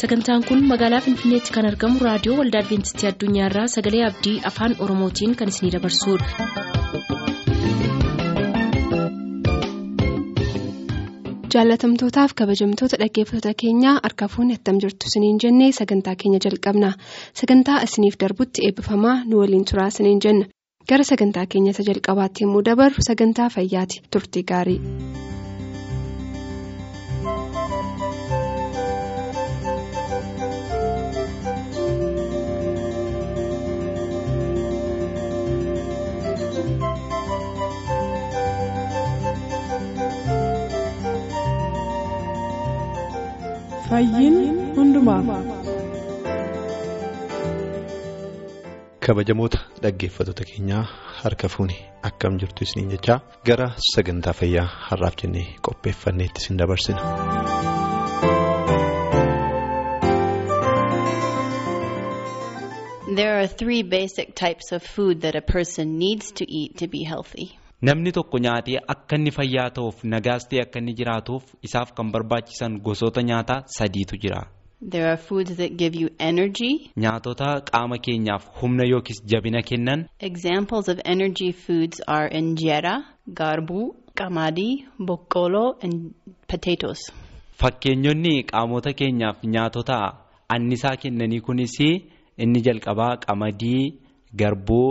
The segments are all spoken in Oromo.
sagantaan kun magaalaa finfinneetti kan argamu raadiyoo waldaa adventistii addunyaarraa sagalee abdii afaan oromootiin kan isinidabarsudha. jaalatamtootaaf kabajamtoota dhaggeeffattoota keenyaa harka fuunni attam jirtu siniin jennee sagantaa keenya jalqabna sagantaa isiniif darbutti eebbifamaa nu waliin turaa siniin jenna gara sagantaa keenyata jalqabaatti yommuu dabarru sagantaa fayyaati turtii gaarii. Kabajamoota dhaggeeffattoota keenyaa harka fuuni akkam jirtu isiniin jechaa gara sagantaa fayyaa har'aaf jennee qopheeffanneetti isin dabarsina. There are three basic types of food that a person needs to eat to be healthy. Namni tokko nyaatee akka inni fayyaa ta'uuf nagaas ta'e akka inni jiraatuuf isaaf kan barbaachisan gosoota nyaataa sadiitu jira. There are foods that give you energy. Nyaatota qaama keenyaaf humna yookiis jabina kennan. Examples of energy foods are injera, garbuu, qamadii, boqqolloo and potatoes. Fakkeenyonni qaamota keenyaaf nyaatota annisaa kennanii kunis inni jalqabaa qamadii, garbuu,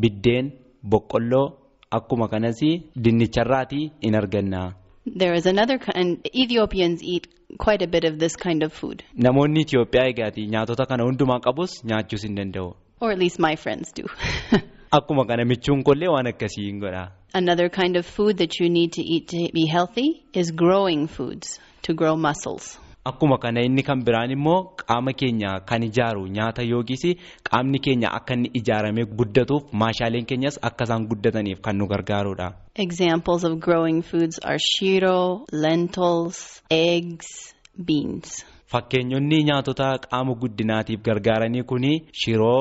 biddeen, boqqolloo. Akkuma kanas dinnicharraatii in arganna. There is another kind. Ethiopians eat quite a bit of this kind of food. Namoonni Itoophiyaa egaati nyaatota kana hundumaa qabus nyaachuus hin danda'u. Or at least my friends do. Akkuma kana michuun kollee waan akkasii hin godha. Another kind of food that you need to eat to be healthy is growing foods to grow muscles. Akkuma kana inni kan biraan immoo qaama keenya kan ijaaru nyaata yookiis qaamni keenya akka inni ijaaramee guddatuuf maashaaleen keenyas akka isaan guddataniif kan nu gargaarudha. Examples of growing foods are shiro, lentils, eggs, beans. Fakkeenyonni nyaatota qaama guddinaatiif gargaaranii kuni shiroo.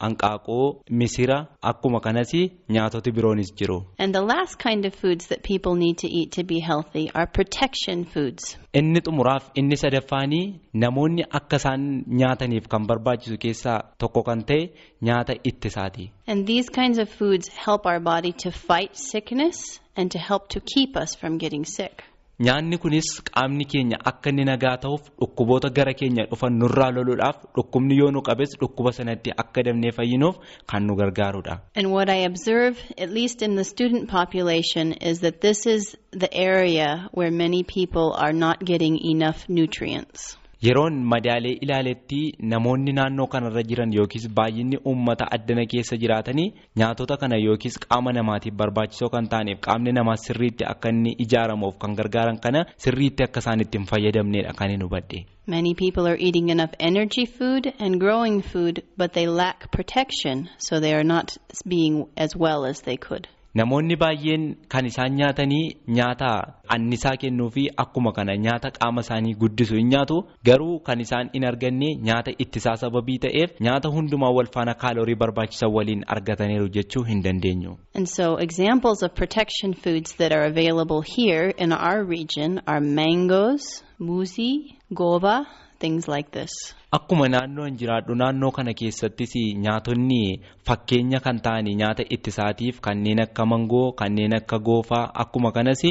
Hanqaaquu misira akkuma kanas nyaatoti biroonis jiru. And the last kind of foods that people need to eat to be healthy are protection foods. Inni xumuraaf inni sadaffaanii namoonni akka isaan nyaataniif kan barbaachisu keessaa tokko kan ta'e nyaata ittisaati. And these kinds of foods help our body to fight sickness and to help to keep us from getting sick. Nyaanni kunis qaamni keenya akka inni nagaa ta'uuf dhukkuboota gara keenya dhufan nurraa loluudhaaf dhukkubni yoo nu qabes dhukkuba sanatti akka dabnee fayyinuuf kan nu gargaarudha. And what I observe, at least in the student population, is that this is the area where many people are not getting enough nutrients. Yeroon madaalee ilaaletti namoonni naannoo kanarra jiran yookiis baay'inni uummata addana keessa jiraatanii nyaatota kana yookiis qaama namaatiif barbaachisoo kan ta'aniif qaamni namaa sirriitti akka inni ijaaramuuf kan gargaaran kana sirriitti akka isaan itti hin fayyadamnedha kan hin hubadhe. Many people are eating enough energy food and growing food, but they lack protection, so they are not being as well as they could. Namoonni baay'een kan isaan nyaatanii nyaata annisaa kennuu fi akkuma kana nyaata qaama isaanii guddisu hin nyaatu garuu kan isaan hin arganne nyaata ittisaa sababii ta'eef nyaata hundumaa wal faana kaalorii barbaachisan waliin argataniiru jechuu hin dandeenyu. And so examples of protection foods that are available here in our region are mangoes, muuzii, goova, things like this. Akkuma naannoon jiraadhu naannoo kana keessattis nyaatonni fakkeenya kan ta'anii nyaata ittisaatiif kanneen akka mangoo kanneen akka goofaa akkuma kanas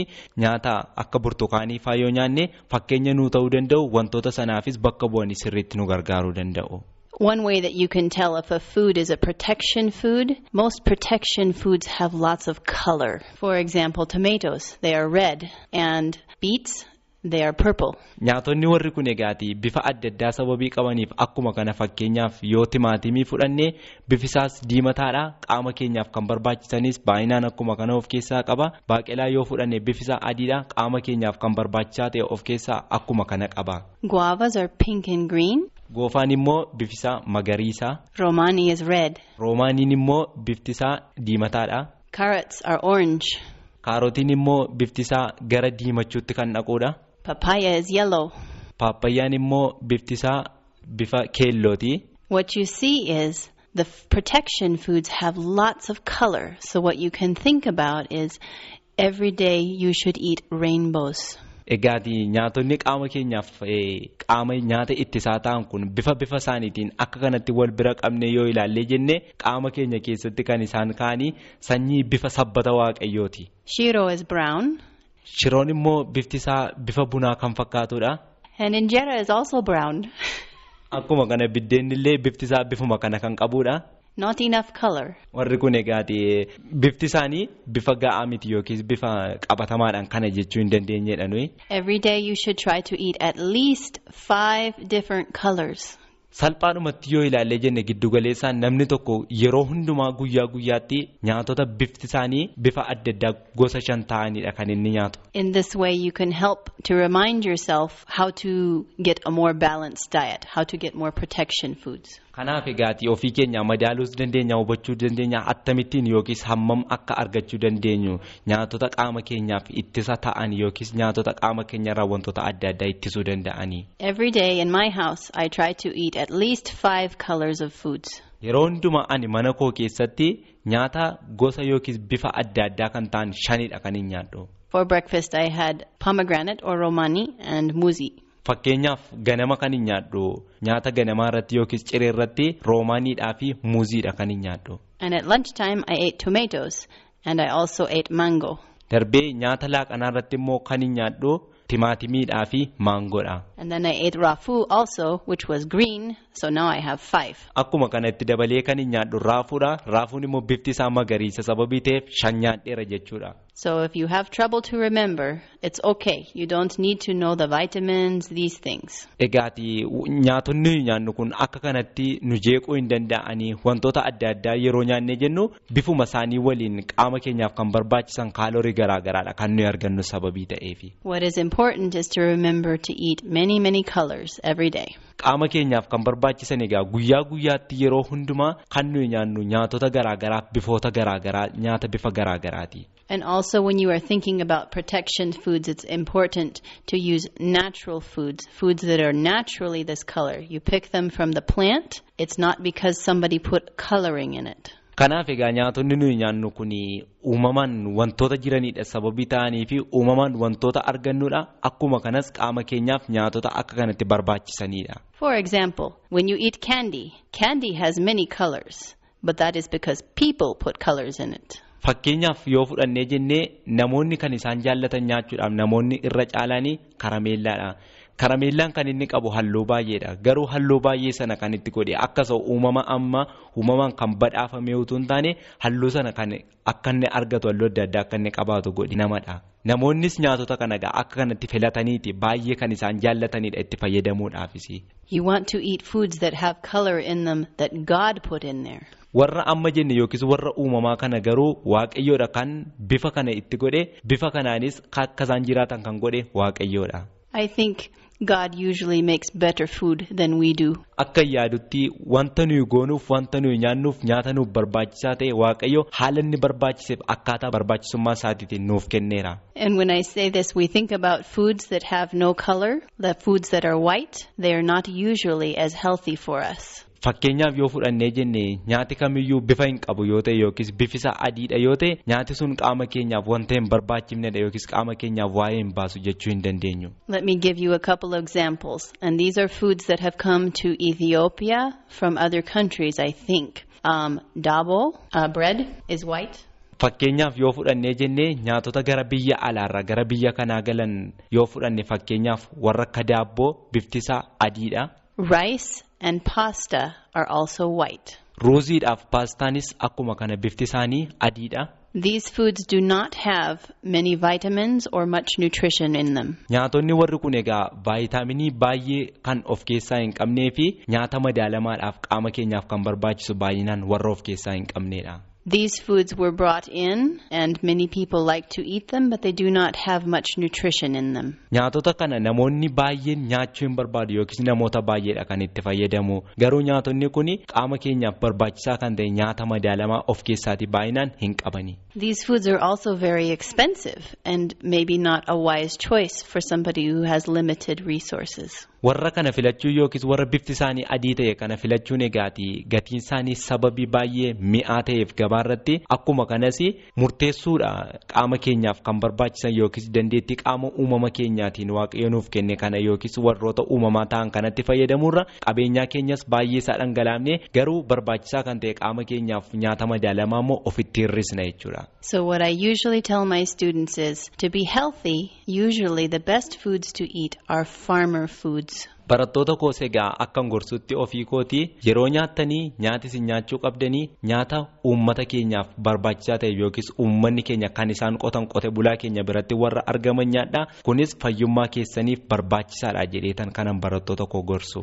nyaata akka burtukaanii faa yoo nyaanne fakkeenya nuu ta'uu danda'u wantoota sanaafis bakka bu'anii sirriitti nu gargaaruu danda'u. One way that you can tell if a food is a protection food, most protection foods have lots of color. For example, tomatoes, they are red, and beets, they are purple. Nyaatonni warri kun egaati bifa adda addaa sababii qabaniif akkuma kana fakkeenyaaf yoo timaatimii fudhanne bifisaas diimataadha qaama keenyaaf kan barbaachisanis baay'inaan akkuma kana of keessaa qaba baaqelaa yoo fudhanne bifisaa adiidha qaama keenyaaf kan barbaachisaa ta'e of keessaa akkuma kana qaba. Guavas are pink and green. Goofaan immoo bifisaa magariisa. Romani is red. Roomaaniin immoo biftisaa diimataadha. Carrots are orange. Kaarotiin immoo biftisaa gara diimachuutti kan dhaquudha. Papaya is yellow. Paappayyaan immoo biftisaa bifa keellooti. What you see is the protection foods have lots of color. So what you can think about is every day you should eat rainbows. Egaati nyaatonni qaama keenyaaf qaama nyaata ittisaa ta'an kun bifa bifa isaaniitiin akka kanatti wal bira qabne yoo ilaallee jenne qaama keenya keessatti kan isaan ka'anii sanyii bifa sabbata waaqayyooti. Shiro is brown. Shiroon immoo bifti isaa bifa bunaa kan fakkaatudha. And injera is also brown. Akkuma kana biddeen illee bifti isaa bifuma kana kan qabudha. Not enough color. Warri kun egaati bifti isaanii bifa ga'aa miti yookiis bifa qabatamaadhaan kana jechuu hin dandeenyedha nuyi. Every day you should try to eat at least five different colors. Salphaadhumatti yoo ilaallee jenne giddugaleessaan namni tokko yeroo hundumaa guyyaa guyyaatti nyaatota bifti isaanii bifa adda addaa gosa shan ta'anidha kan inni nyaatu. In this way, you can help to remind yourself how to get a more balanced diet, how to get more protection foods. Kanaaf egaati ofii keenya madaaluus dandeenya hubachuu dandeenya attamittiin yookiis hammam akka argachuu dandeenyu nyaatota qaama keenyaaf ittisa ta'an yookiis nyaatota qaama keenyarraa wantoota adda addaa ittisuu danda'anii. Every day in my house, I try to eat at least five colors of foods. Yeroo hundumaa ani mana koo keessatti nyaata gosa yookiis bifa adda addaa kan ta'an shanidha kan hin nyaadhu. For breakfast, I had pomegranate or romani and muzi. Fakkeenyaaf ganama kan hin nyaadhu nyaata ganamaa irratti yookiis ciree irratti roomaaniidhaa fi muuziidha kan hin nyaadhu. And at lunchtime, I ate tomatoes and I also ate mango. Darbee nyaata laaqanaa irratti immoo kan hin nyaadhu timaatimiidhaa fi maangoodha. And then I ate rafu also, which was green, so now I have five. Akkuma kana itti dabalee kan hin nyaadhu raafuudha. Raafuun immoo bifti isaa magariisa sababii ta'eef shan nyaadheera jechuudha. So if you have trouble to remember, it's okay. You don't need to know the vitamins, these things. Egaati nyaatonni nuyi nyaannu kun akka kanatti nu jeequu hin danda'anii wantoota adda addaa yeroo nyaannee jennu bifuma isaanii waliin qaama keenyaaf kan barbaachisan kaalorii garaa garaadha kan nuyi argannu sababii ta'eefi. What is important is to remember to eat many, many colors every day. Qaama keenyaaf kan barbaachisan egaa guyyaa guyyaatti yeroo hundumaa kan nuyi nyaannu nyaatota garaa garaaf bifoota garaa garaa nyaata bifa garaa garaati. And also, when you are thinking about protection foods, it's important to use natural foods, foods that are naturally this color. You pick them from the plant. It's not because somebody put coloring in it. Kanaaf egaa nyaatonni nuyi nyaannu kun uumamaan wantoota jiranidha sababii ta'anii fi uumamaan wantoota argannudha akkuma kanas qaama keenyaaf nyaatota akka kanatti barbaachisanidha. For example, when you eat candy, candy has many colors, but that is because people put colors in it. Fakkeenyaaf yoo fudhannee jennee namoonni kan isaan jaallatan nyaachuudhaaf namoonni irra caalaanii karameellaadha. Karameellaan kan inni qabu halluu baay'eedha. Garuu halluu baay'ee sana kan itti godhe akkasuma uumama amma uumamaan kan badhaafame utuu hin taane halluu sana kan akka inni argatu halluu adda addaa akka inni qabaatu godhe namadha. Namoonnis nyaatota kana akka kanatti filataniiti baay'ee kan isaan jaallatanidha itti fayyadamuudhaafis. You want to eat foods that have color in them that God put in there. Warra amma jenne yookiis warra uumamaa kana garuu waaqayyoodha kan bifa kana itti godhe bifa kanaanis akka isaan jiraatan kan godhe waaqayyoodha. I think God usually makes better food than we do. Akka yaadutti wanta nuyi goonuuf wanta nuyi nyaannuuf nyaata nuuf barbaachisaa ta'e waaqayyo haala inni barbaachiseef akkaataa barbaachisummaa isaatiitiin nuuf kenneera. And when I say this, we think about foods that have no color, the foods that are white, they are not usually as healthy for us. Fakkeenyaaf yoo fudhannee jenne nyaati kamiyyuu bifa hin qabu yoo ta'e yookiis bifisa adiidha yoo ta'e nyaati sun qaama keenyaaf wanta hin barbaachifnedha yookiis qaama keenyaaf waa'ee hin baasu jechuu hin dandeenyu. Let me give you a couple of examples. And these are foods that have come to Ethiopia from other countries, I think. Um, dabo, uh, bread, is white. Fakkeenyaaf yoo fudhannee jennee nyaatota gara biyya alaarraa gara biyya kanaa galan yoo fudhanne fakkeenyaaf warra akka daabboo biftisaa adiidha. Rice and pasta are also white. Ruuziidhaaf paastaanis akkuma kana bifti isaanii adiidha. These foods do not have many vitamins or much nutrition in them. Nyaatonni warri kun egaa vaayitaaminii baay'ee kan of keessaa hin qabnee fi nyaata madaalamaadhaaf qaama keenyaaf kan barbaachisu baay'inaan warra of keessaa hin qabneedha. These foods were brought in, and many people like to eat them, but they do not have much nutrition in them. Nyaatota kana namoonni baay'een nyaachuu hin barbaadu yookiis namoota baay'eedha kan itti fayyadamu. Garuu nyaatonni kun qaama keenyaaf barbaachisaa kan ta'e nyaata madaalamaa of keessaatii baay'inaan hin qabani. These foods are also very expensive and maybe not a wise choice for somebody who has limited resources. Warra kana filachuu yookiis warra bifti isaanii adii ta'e kana filachuun egaati gatiin isaanii sababii baay'ee mi'aa ta'eef gabaarratti akkuma kanas murteessuudha qaama keenyaaf kan barbaachisan yookiis dandeettii qaama uumama keenyaatiin waaqayyo nuuf kenne kana yookiis warroota uumamaa ta'an kanatti fayyadamuurra qabeenyaa keenyas baay'ee isaa dhangalaafne garuu barbaachisaa kan ta'e qaama keenyaaf nyaata madaalamaa immoo ofitti hir'isna jechuudha. So what I usually tell my students is to be healthy, usually the best foods to eat are farmer foods. Barattoota koos egaa akkan gorsutti ofii kootii yeroo nyaattanii nyaati isin nyaachuu qabdanii nyaata uummata keenyaaf barbaachisaa ta'e yookiis uummanni keenya kan isaan qotan qote bulaa keenya biratti warra argaman nyaadha kunis fayyummaa keessaniif barbaachisaadha jedheetan kanan barattoota koo gorsu.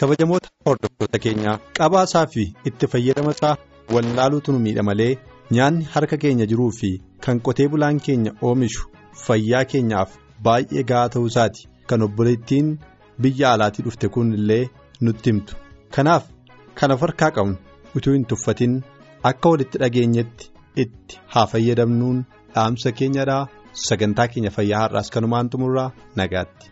kabajamoota hordoftoota keenyaa qabaasaa fi itti fayyadama isaa wallaaluutu nu miidha malee nyaanni harka keenya jiruu fi kan qotee bulaan keenya oomishu fayyaa keenyaaf baay'ee gahaa ta'uu isaati kan obboleettiin biyya alaatii dhufte kun illee nutti himtu kanaaf kana harkaa qabnu utuu hin tuffatin akka walitti dhageenyetti itti haa fayyadamnuun dhaamsa keenyadhaa sagantaa keenya fayyaa har'aas kanumaan xumurraa nagaatti.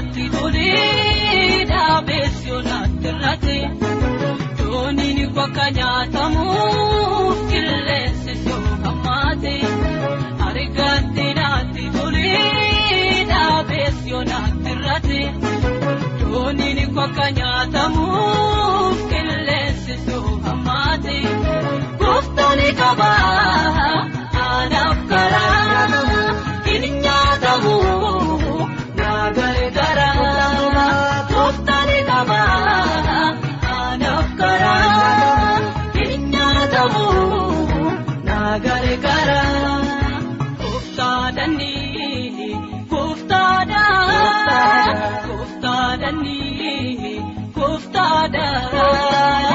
Ati tolee dhaabee si'oolaatti irratti dooniin bakka nyaatamuuf qilleensi soofaa maate argatti naatti tolee dhaabee si'oolaatti irratti dooniin bakka nyaatamuuf qilleensi soofaa maate gooftoonni qabaa anaaf karaa. Kooftaadha.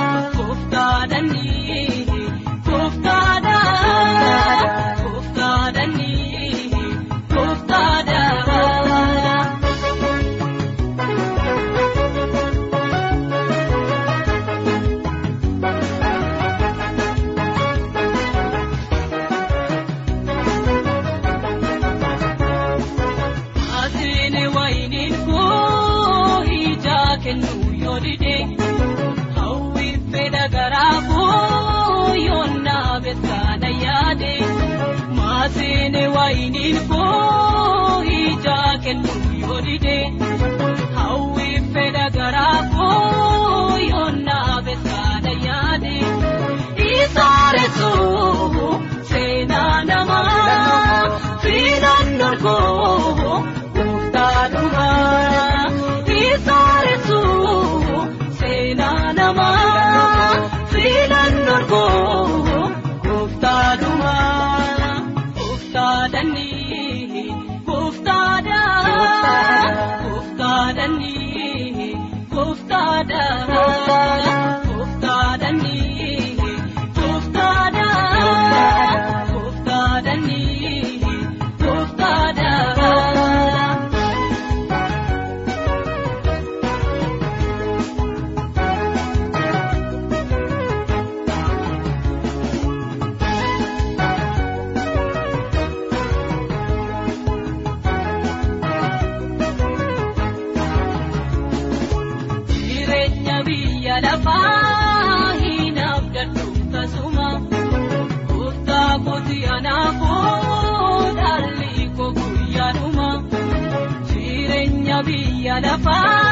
Biyya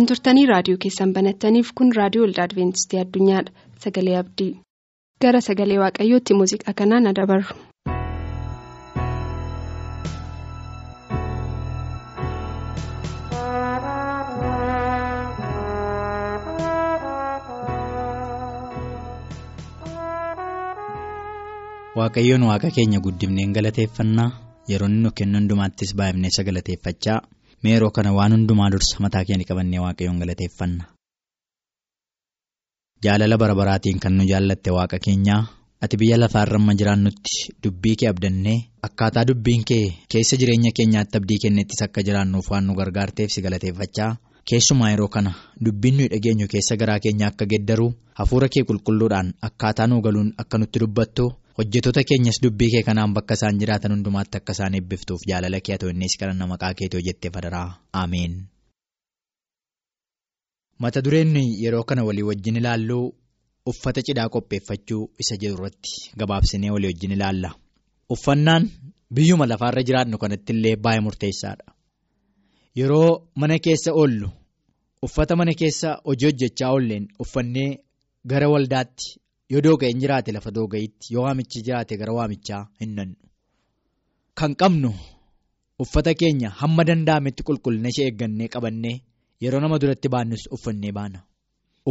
Kan turtanii raadiyoo keessan banattaniif kun raadiyoo waldaa Adibeentistii Addunyaadha. Sagalee Abdii. Gara sagalee Waaqayyootti muuziqaa kanaan adabarru. Waaqayyoon waaqa keenya guddifneen galateeffannaa yeroo inni nu kennu hundumaattis baay'ifnee isa meeroo kana waan hundumaa dursa mataa keenya qabannee waaqayyoon galateeffanna. Jaalala bara baraatiin kan nu jaallatte waaqa keenyaa ati biyya lafaarra amma jiraannutti dubbii kee abdannee akkaataa dubbiin kee keessa jireenya keenyaatti abdii kenneettis akka jiraannuuf waan nu gargaarteef si galateeffachaa keessumaa yeroo kana dubbiin nuyi dhageenyu keessa garaa keenya akka geddaru hafuura kee qulqulluudhaan akkaataa nu galuun akka nutti dubbattu. Hojjetoota keenyas dubbii kee kanaan bakka isaan jiraatan hundumaatti akka isaan eebbiftuuf jaalala kee ta'u innis kadhanna maqaa keetii hojjettee fadaraa ameen. mata dureen yeroo kana walii wajjin ilaalluu uffata cidhaa qopheeffachuu isa jedhu irratti gabaabsinee walii wajjin ilaalla uffannaan biyyuma lafaarra jiraannu kanatti illee baay'ee murteessaadha yeroo mana keessa oollu uffata mana keessa hojii hojjechaa oolleen uffannee gara waldaatti. Yoo dooga'een jiraate lafa dooga'itti yoo waamichi jiraate gara waamichaa hin nannu. Kan qabnu uffata keenya hamma danda'ametti qulqullina ishee eeggannee qabannee yeroo nama duratti baannus uffannee baana.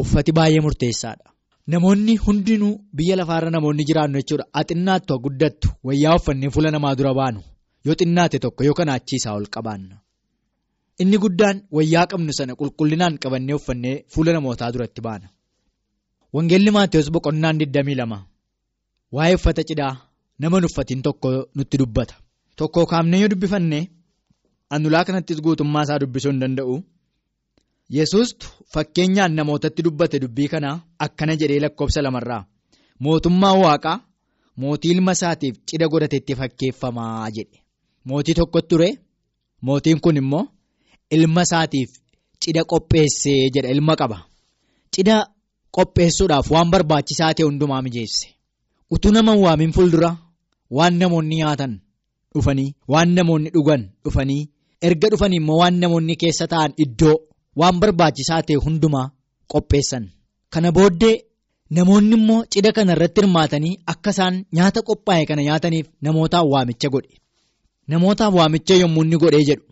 Uffati baay'ee murteessaadha. Namoonni hundinuu biyya lafaarra namoonni jiraannu jechuudha. Xinnaattu guddattu wayyaa uffannee fuula namaa dura baanu yoo xinnaate tokko yoo kana achiisaa ol qabaanna. Inni guddaan wayyaa qabnu sana qulqullinaan qabannee uffannee fuula namootaa duratti baana. Wangeelli Maatiyus boqonnaan 22 waa'ee uffata cidhaa nama uffatiin tokko nutti dubbata. Tokko kaafnee yoo dubbifanne anulaa kanattis guutummaa isaa dubbisuu hin danda'u. Yesuustu fakkeenyaan namootatti dubbate dubbii kanaa akkana jedhee lakkoofsa lamarraa mootummaa waaqaa mootii ilma isaatiif cidha godhatetti fakkeeffamaa jedhe. Mootii tokkotti ture mootiin kun immoo ilma isaatiif cidha qopheessee jedha ilma qaba. Cidha qopheessuudhaaf waan barbaachisaa ta'e hundumaa mijeesse. Utuu nama waamin fuuldura waan namoonni nyaatan dhufanii waan namoonni dhugan dhufanii erga dhufanii immoo waan namoonni keessa ta'an iddoo waan barbaachisaa ta'e hundumaa qopheessan. Kana booddee namoonni immoo cidha kana irratti hirmaatanii akka isaan nyaata qophaa'e kana nyaataniif namootaaf waamicha godhe. Namootaaf waamicha yommuu inni godhee jedhu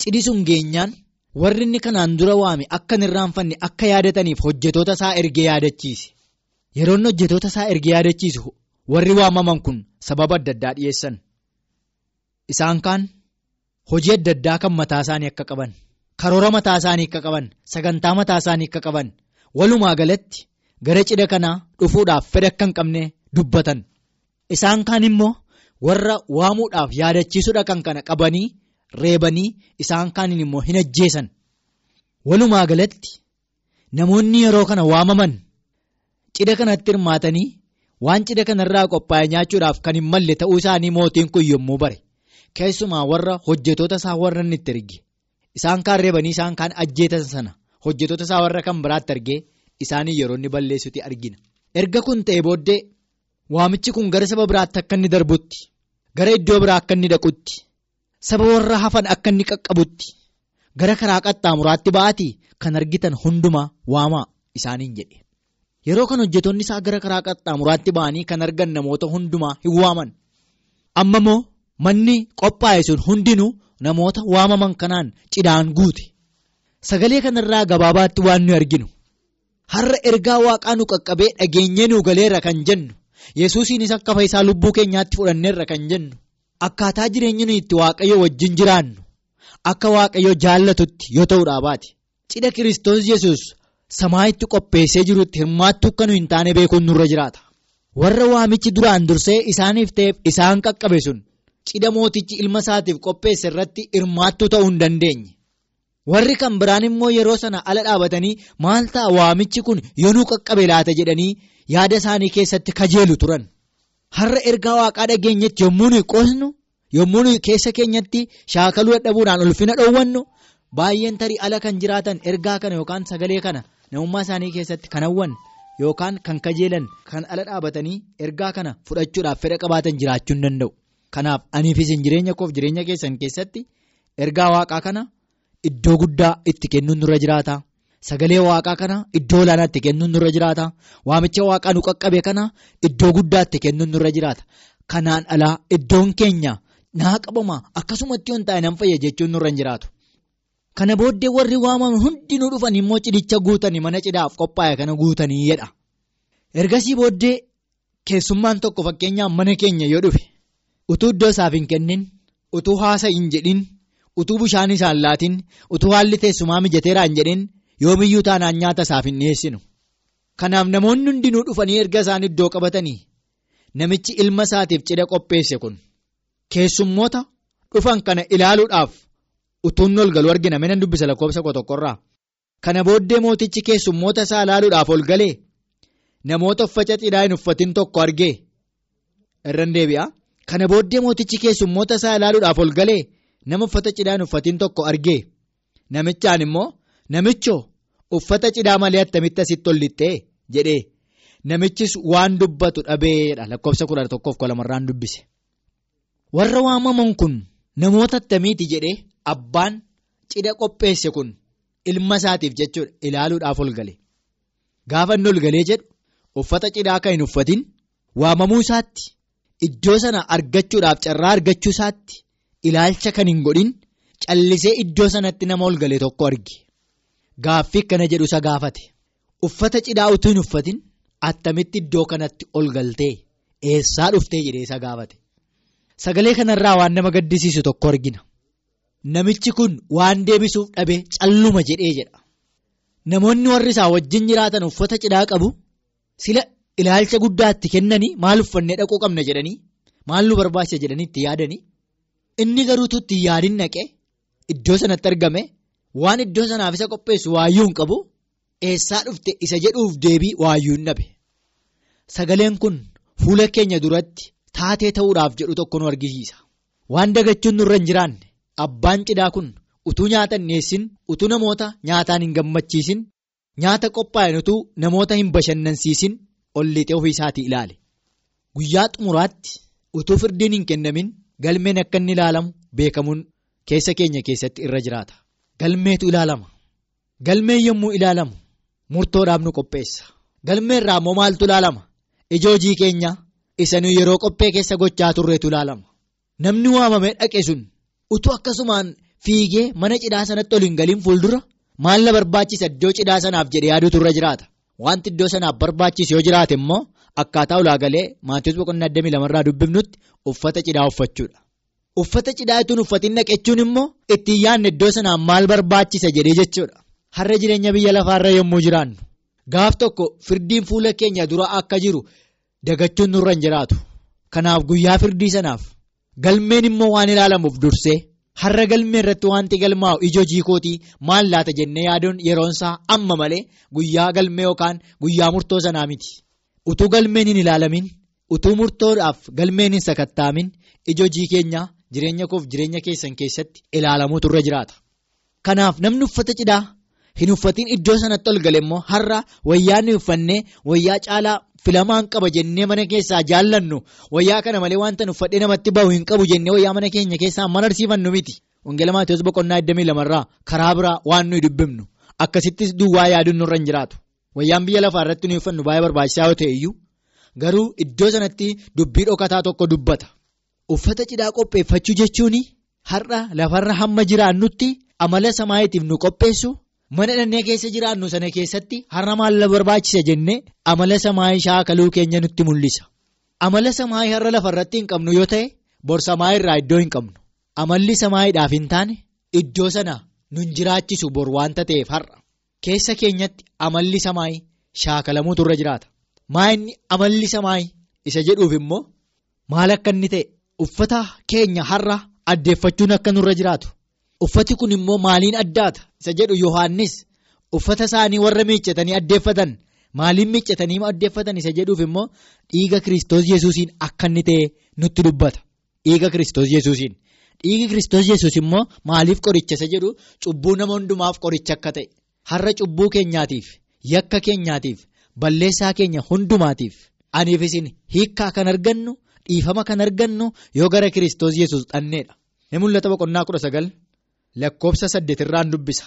cidhi sun geenyaan warri inni kanaan dura waame akka hin irraanfanne akka yaadataniif hojjetoota isaa ergee yaadachiise. Yeroo inni hojjetoota isaa ergee yaadachiisu warri waamaman kun sababa adda addaa dhiyeessan. Isaan kaan hojii adda addaa kan mataa isaanii akka qaban karoora mataa isaanii akka qaban sagantaa mataa isaanii akka qaban walumaa galatti gara cidha kanaa dhufuudhaaf fedha akka hin qabne dubbatan. Isaan kaan immoo warra waamuudhaaf yaadachiisuudha kan kana qabanii reebanii isaan kaaniin immoo hin ajjeesan. Walumaa galatti namoonni yeroo kana waamaman cidha kanatti hirmaatanii waan cidha kanarraa qophaa'e nyaachuudhaaf kan hin malle ta'uu isaanii mootiin kun yommuu bare keessumaa warra hojjetoota isaa warra itti erge isaan kaan reebanii isaan kaan ajjeetan sana hojjetoota isaa warra kan biraatti argee isaanii yeroo inni balleessutti argina. Erga kun ta'e booddee waamichi kun gara saba biraatti akka inni darbutti gara iddoo biraa akka inni dhaqutti saba warra hafan akka inni qaqqabutti gara karaa qaxxaamuraatti ba'aatii kan argitan hundumaa waamaa isaaniin jedhe. Yeroo kan hojjetoonni isaa gara karaa qaxxaamuraatti ba'anii kan argan namoota hundumaa hin waaman. Amma immoo manni qophaa'e sun hundinuu namoota waamaman kanaan cidhaan guute. Sagalee kanarraa gabaabaatti waan nuyi arginu. Har'a ergaa waaqaa nu qaqqabee dhageenyee nu galeerra kan jennu. Yesuusiinis akka fayyisaa lubbuu keenyaatti fudhanneerra kan jennu. Akkaataa jireenya nuyi itti waaqayyo wajjin jiraannu. Akka waaqayyo jaallatutti yoo ta'uudhaa baate. Cidha Kiristoos Yesuus. Samaayitti qopheessee jirutti hirmaattuu akka nu hin taane beekuun nurra jiraata. Warra waamichi duraan dursee isaaniif ta'eef isaan qaqqabe sun cidha mootichi ilma isaatiif qopheesse irratti hirmaattuu ta'uu hin dandeenye. Warri kan biraan immoo yeroo sana ala dhaabatanii maal ta'a waamichi kun yoo nu qaqqabe laata jedhanii yaada isaanii keessatti kajeelu turan. Har'a ergaa waaqaa dhageenyetti yommuu nuyi qoosnu yommuu nuyi keessa keenyatti shaakaluu dadhabuudhaan ulfina dhoowwannu baay'een tarii ala kan jiraatan ergaa kana yookaan sagalee kana. namummaa isaanii keessatti kan hawwan yookaan kan kajeelan kan ala dhaabatanii ergaa kana fudhachuudhaaf fedha qabaatan jiraachuu hin danda'u. Kanaaf aniifis jireenya koof jireenya keessan keessatti ergaa waaqaa kana iddoo guddaa itti kennuun nurra jiraata. Sagalee waaqaa kana iddoo olaanaa itti kennuun nurra jiraata. Waamicha waaqaa nu qaqqabe kana iddoo guddaa itti kennuun nurra jiraata. Kanaan alaa iddoon keenya naa qabama akkasumatti taane nan fayya jechuun nurra hin jiraatu. Kana booddee warri waamaman hundinuu dhufan immoo cidicha guutanii mana cidaaf qophaa'e kana guutanii jedha. Ergasii booddee keessummaan tokko fakkeenyaaf mana keenya yoo dhufe utuu iddoo isaaf hin kennin utuu haasa hin jedhin utuu bishaan isaan laatiin utuu haalli teessumaa mijateeraa hin jedhin yoomiyyuu taanaan nyaata isaaf hin dhiyeessinu. Kanaaf namoonni hundinuu dhufanii erga isaan iddoo qabatanii namichi ilma isaatiif cidha qopheesse kun keessummoota dhufan kana ilaaluudhaaf. Utuun ol galu argina mina dubbisa lakkoofsa tokkorraa kana booddee mootichi keessummoota isaa ilaaluudhaaf ol galee namoota uffata cidhaa hin uffatin tokko argee irraan deebi'a. Kana booddee mootichi keessummoota isaa ilaaluudhaaf ol galee nama uffata cidhaa hin uffatin tokko argee namichaan immoo namichoo uffata cidhaa malee attamitti asitti ol lixxee jedhee namichis waan dubbatu dhabeedha lakkoofsa kudha tokkoof kolamarraan dubbise. Warra waamaman kun namoota attamiiti jedhee. Abbaan cidha qopheesse kun ilma isaatiif jechuudha ilaaluudhaaf ol gale gaafa inni ol galee jedhu uffata cidhaa kan hin uffatin waamamuu isaatti iddoo sana argachuudhaaf carraa argachuu isaatti ilaalcha kan hin godhin callisee iddoo sanatti nama ol gale tokko arge gaaffii kana jedhu isa gaafate uffata cidhaa utuu hin uffatin attamitti iddoo kanatti ol galtee eessaa dhuftee jedhee isa gaafate sagalee kanarraa waan nama gaddisiisu tokko argina. Namichi kun waan deebisuuf dhabe calluma jedhee jedha. Namoonni warri isaa wajjin jiraatan uffata cidhaa qabu sila ilaalcha guddaatti kennanii maal uffannee dhaquu qabna jedhanii maal nu barbaachisa jedhanii itti yaadanii inni garuutu itti yaadin naqee iddoo sanatti argame waan iddoo sanaaf isa qopheessu waayyuu hin qabu eessaa dhufte isa jedhuuf deebii waayyuu hin dhabe. Sagaleen kun fuula keenya duratti taatee ta'uudhaaf jedhu tokko nu argisiisa. Waan dagachuun nurra hin jiraanne. Abbaan cidhaa kun utuu nyaata hin dhiyeessin utuu namoota nyaataan hin gammachiisin nyaata qophaa'in utuu namoota hin bashannansiisin ol lixee ofii isaatii ilaale. Guyyaa xumuraatti utuu firdiin hin kennamin galmeen akka inni ilaalamu beekamuun keessa keenya keessatti irra jiraata. Galmeetu ilaalama. Galmeen yommuu ilaalamu murtoodhaaf nu qopheessa. Galmeerraa immoo maaltu ilaalama? Ija hojii keenya isa nuyi yeroo qophee keessa gochaa turreetu ilaalama. Namni waamamee dhaqe sun. utuu akkasumaan fiigee mana cidhaa sanatti ol hin galiin fuuldura maal na barbaachisa iddoo cidhaa sanaaf jedhee yaaduutu irra jiraata wanti iddoo sanaaf barbaachisu yoo jiraate immoo akkaataa ulaagalee maatiiwwan boqonnaa addamii lamarraa dubbifnutti uffata cidhaa uffachuudha. Uffata cidhaa ittiin uffatiin naqachuun immoo ittiin yaadne iddoo sanaan maal barbaachisa jedhee jechuudha. Har'a jireenya biyya lafaarra yommuu jiraannu gaaf tokko firdiin fuula keenya dura akka jiru dagachuun nurra hin jiraatu. Kanaaf guyyaa firdii sanaaf. Galmeen immoo waan ilaalamuuf dursee har'a galmee irratti wanti galmaa'u ija hojii kootii maal laata jennee yaaduun yeroonsaa amma malee guyyaa galmee yookaan guyyaa murtoo sanaa miti. Utuu galmeen hin ilaalamin utuu murtoodhaaf galmeen hin sakattaamin ija hojii keenyaa jireenya koof jireenya keessan keessatti ilaalamuutu irra jiraata. Kanaaf namni uffata cidhaa hin uffatiin iddoo sanatti ol gale immoo har'a wayyaa nuyi uffannee wayyaa caalaa filamaan qaba jennee mana keessaa jaallannu wayyaa kana malee wanta uffadhee namatti bahu hin qabu jennee wayyaa mana keenya keessaa mana arsiifannu miti. Wangeela Maatiyus boqonnaa 22 karaa biraa waan nuyi dubbifnu akkasittis duwwaa yaaduun nurra hin jiraatu. Wayyaan biyya lafaa irratti nuyi uffannu baay'ee barbaachisaa yoo ta'e iyyuu garuu iddoo sanatti dubbii dhokataa tokko dubbata. Uffata cidhaa qopheeffachuu jechuun har'a lafarra hamma jiraannutti amala samaayiitiif nu qopheessu mana dhannee keessa jiraannu sana keessatti har'a maal barbaachisa jennee amala samaayii shaakaluu keenya nutti mul'isa. Amala samaayii har'a lafarratti hin qabnu yoo ta'e bor samaayii irraa iddoo hin qabnu. Amalli samaayiidhaaf hin taane iddoo sana nun jiraachisu bor waanta ta'eef har'a keessa keenyatti amalli samaayii shaakalamuutu irra jiraata. Maayinni amalli samaayii isa jedhuuf immoo maal akka inni ta'e uffata keenya har'a addeeffachuun akka nurra jiraatu. Uffati kun immoo maaliin addaata isa jedhu Yohaannis uffata isaanii warra miiccatanii addeeffatan maaliin miiccatanii addeeffatan isa jedhuuf immoo dhiiga Kiristoos Yesuusiin akka inni ta'e nutti dubbata. Dhiiga Kiristoos Yesuusiin. Dhiigi Kiristoos Yesuus immoo maaliif qoricha isa jedhu cubbuu nama hundumaaf qoricha akka ta'e har'a cubbuu keenyaatiif yakka keenyaatiif balleessaa keenya hundumaatiif aniif isin hiikkaa kan argannu dhiifama kan argannu yoo gara Kiristoos Yesuus dhanneedha. Ni mul'ata boqonnaa kudha sagal lakkoofsa saddeetirraan dubbisa.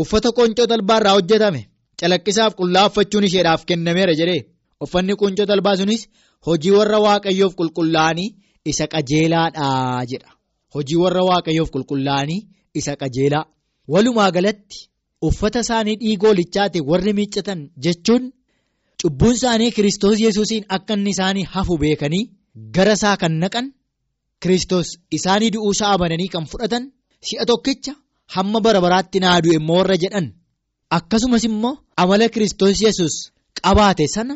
Uffata qoncoo talbaa irraa hojjetame calaqqisaaf qullaa'effachuun isheedhaaf kennameera jedhee uffanni qoncoo talbaa sunis hojii warra waaqayyoof qulqullaa'anii isa qajeelaadhaa jedha. Hojii warra waaqayyoof qulqullaa'anii isa qajeelaa walumaa galatti uffata isaanii dhiigoolichaati warri miiccatan jechuun cubbuun isaanii kiristoos yesuusiin akka inni isaanii hafu beekanii gara isaa kan naqan kiristoos isaanii du'uu isaa amananii kan fudhatan si'a tokkicha hamma bara baraatti naa du'e immoo warra jedhan akkasumas immoo amala kiristoos yesus qabaate sana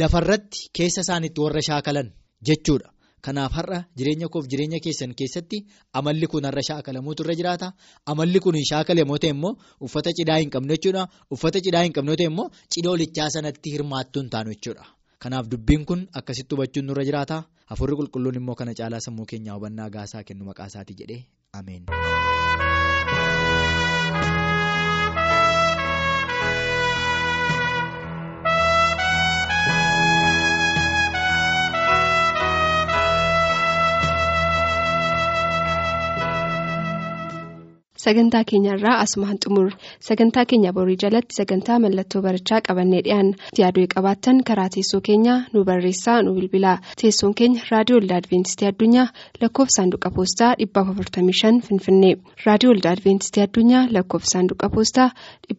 lafarratti keessa isaaniitti warra shaakalan jechuudha. Kanaaf har'a jireenya koof jireenya keessan keessatti amalli kun har'a shaakalamuutu irra jiraata. Amalli kun hin shaakalamoo ta'e immoo uffata cidhaa hin qabnu jechuudha. Uffata cidhaa hin qabnu ta'e immoo cidhoolichaa sanatti hirmaattuu hin taanu jechuudha. Kanaaf dubbiin kun akkasitti hubachuun nurra jiraata. Hafuurri qulqulluun immoo kana caalaa sammuu keenyaa hubannaa gaasaa kennu maqaa isaatii jedhee ameen. Sagantaa keenyarraa asumaan xumurre sagantaa keenya borii jalatti sagantaa mallattoo barichaa qabannee dhiyaanna yaaduu qabaattan karaa teessoo keenyaa nu barreessaa nu bilbilaa. Teessoon keenya raadiyoo olda adventistii addunyaa lakkoofsa saanduqa poostaa 455 finfinnee. Raadiyoo olda adventistii addunyaa lakkoofsa saanduqa poostaa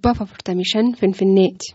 455 finfinneeti.